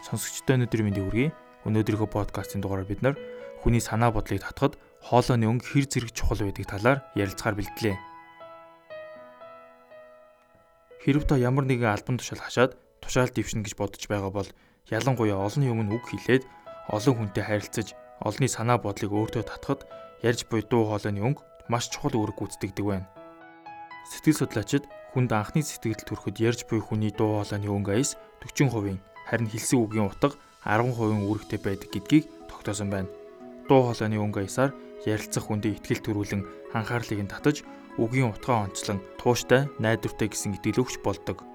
Сонсогчдоо өнөөдрийн мэндийг хүргэе. Өнөөдрийнхөө подкастын дугаараар бид нар хүний санаа бодлыг татахад хоолойны өнгө хэр зэрэг чухал байдгийг талаар ярилцахаар бэлтлээ. Хэрв та ямар нэгэн албан тушаал хашаад тушаал дэвшнэ гэж бодож байгаа бол ялангуяа олонний өмнө үг хэлээд олон хүнтэй харилцаж олонний санаа бодлыг өөртөө татахад ярьж буй дуу хоолойны өнгө маш чухал үүрэг гүйцэтгэдэг байна. Сэтгэл судлаачид хүнд анхны сэтгэл төрөхөд ярьж буй хүний дуу хоолойны өнгө аяс 40% харин хэлсэн үгийн утга 10% үүрэгтэй байдаг гэдгийг тогтоосон байна. Дуу хоолойны өнгө аясаар ярилцах хүндээ ихтгэл төрүүлэн анхаарлыг нь татаж үгийн утгаа онцлон тууштай, найдвартай гэсэн итгэл өгч болдог.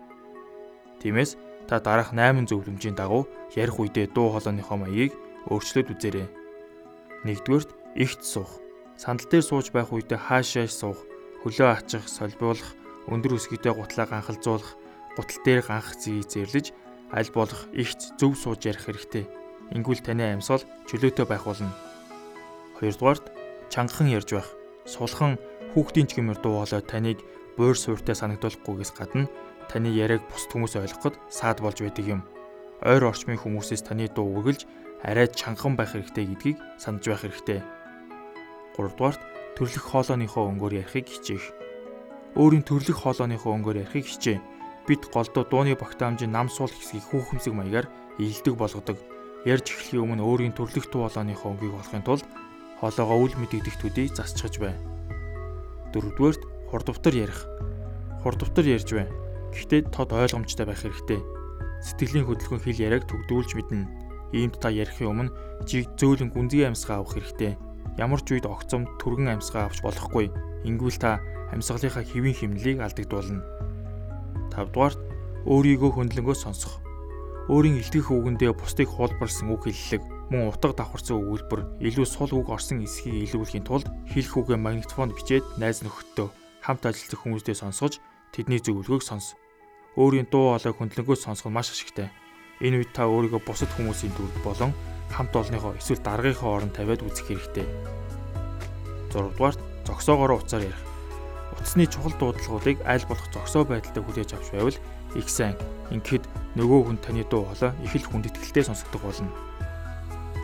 Тиймээс та дараах 8 зөвлөмжийн дагуу ярих үедээ дуу хоолойныхоо маягийг өөрчлөөд үзээрэй. Нэгдүгээрт ихт суух. Сандал дээр сууж байх үедээ хаашаа суух, хөлөө ачих, солиулах, өндөр өсгийтэй гутлаа ганхалзуулах, гутал дээр ганх зэгийг зэрлэж аль болох ихт зөв сууж ярих хэрэгтэй. Ингүүл таны амьсгал чөлөөтэй байх болно. Хоёрдугаарт чангахан ярьж байх. Сулхан хүүхдийн ч гэмээр дуу хоолой таныг буур суурьтай санагдуулахгүйгээс гадна таны яриаг бусд хүмүүс ойлгоход саад болж байдаг юм. Ойр орчмын хүмүүсээс таны дуу үргэлж арай чангахан байх хэрэгтэй гэдгийг санаж байх хэрэгтэй. 3 дугаарт төрлөх хоолойныхоо өнгөөр ярихыг хичээх. Өөрийн төрлөх хоолойныхоо өнгөөр ярихыг хичээ. Бид голдоо дууны багтаамжийн нам суул хэсгийг хүүхэмсэг маягаар ийдэг болгодог. Ярьж эхлэхийн өмнө өөрийн төрлөх дуу хоолойныхоо өнгийг олохын тулд хоолойгоо үл мэдэгдэх төдий засчихж байна дөрөвдүгээрт хурдвтар ярих. Хурдвтар ярьж бай. Гэхдээ тод ойлгомжтой байх хэрэгтэй. Сэтгэлийн хөдөлгөөн хэл яриаг төгдүүлж мэднэ. Иймд та ярихын өмнө чиг зөөлөн гүнзгий амьсгаа авах хэрэгтэй. Ямар ч үед огцом түргэн амьсгаа авч болохгүй. Ингүүл та амьсгалынхаа хэвийн химнэлийг алдагдуулна. 5 дугаарт өөрийгөө хөндлөнгөө сонсох. Өөрийн илтгэх үгэндээ бусдыг хуулбарсан үг хэллэг мөн утга давхарсан өгүүлбэр илүү сул үг орсон эсхийг илүүхийн тулд хэлэх үгээ магнитофонд бичээд найз нөхөдтөө хамт ажиллах хүмүүстэй сонсгож тэдний зөвлөгөөг сонс. Өөрийн дуу хоолойг хөндлөнгөөс сонсох нь маш ашигтай. Энэ үед та өөрийгөө бусад хүмүүсийн дүрд болон хамт олонныхоо эсвэл даргынхоо орон тавиад үзэх хэрэгтэй. 6 дугаарт зогсоогоор уцаар ярих. Утасны чухал дуудлагуудыг аль болох зогсоо байдалтай хүлээж авч байвал их сайн. Ингээд нөгөө хүн таны дуу хоолой их л хүндэтгэлтэй сонсогдох болно.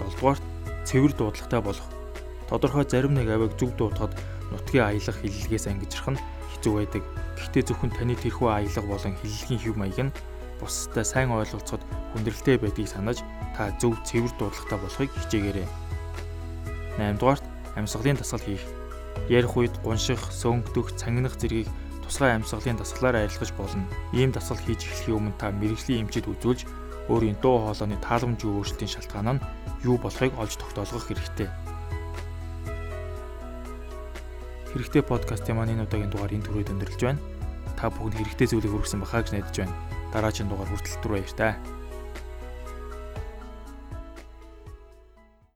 7 дугаарт цэвэр дуудлагатай болох. Тодорхой зарим нэг авиг зөв дуудахад нутгийн аялах хиллэгээс ангижрах нь хэцүү байдаг. Гэхдээ зөвхөн таны тэрхүү аялга болон хиллэгийн хэв маяг нь бусдад сайн ойлголцоход хүндрэлтэй байдгийг санаж та зөв цэвэр дуудлагатай болохыг хичээгээрэй. 8 дугаарт амьсгалын дасгал хийх. Ярих үед гунших, сөнгөдөх, цангинах зэргийг тусгай амьсгалын дасгалаар арилгаж болно. Ийм дасгал хийж эхлэхийн өмнө та мэрэгжлийн эмчид үзүүлж өөрийн дуу хоолойны тааламжийн өөрчлөлтийн шалтгаан нь юу болохыг олж тогтоолгох хэрэгтэй. Хэрэгтэй подкастын маань энэ удаагийн дугаар энэ төрөйд өндөрлөж байна. Та бүхэнд хэрэгтэй зүйлийг хүргэсэн бахаа гэж найдаж байна. Дараагийн дугаар хүртэл түр баяр таа.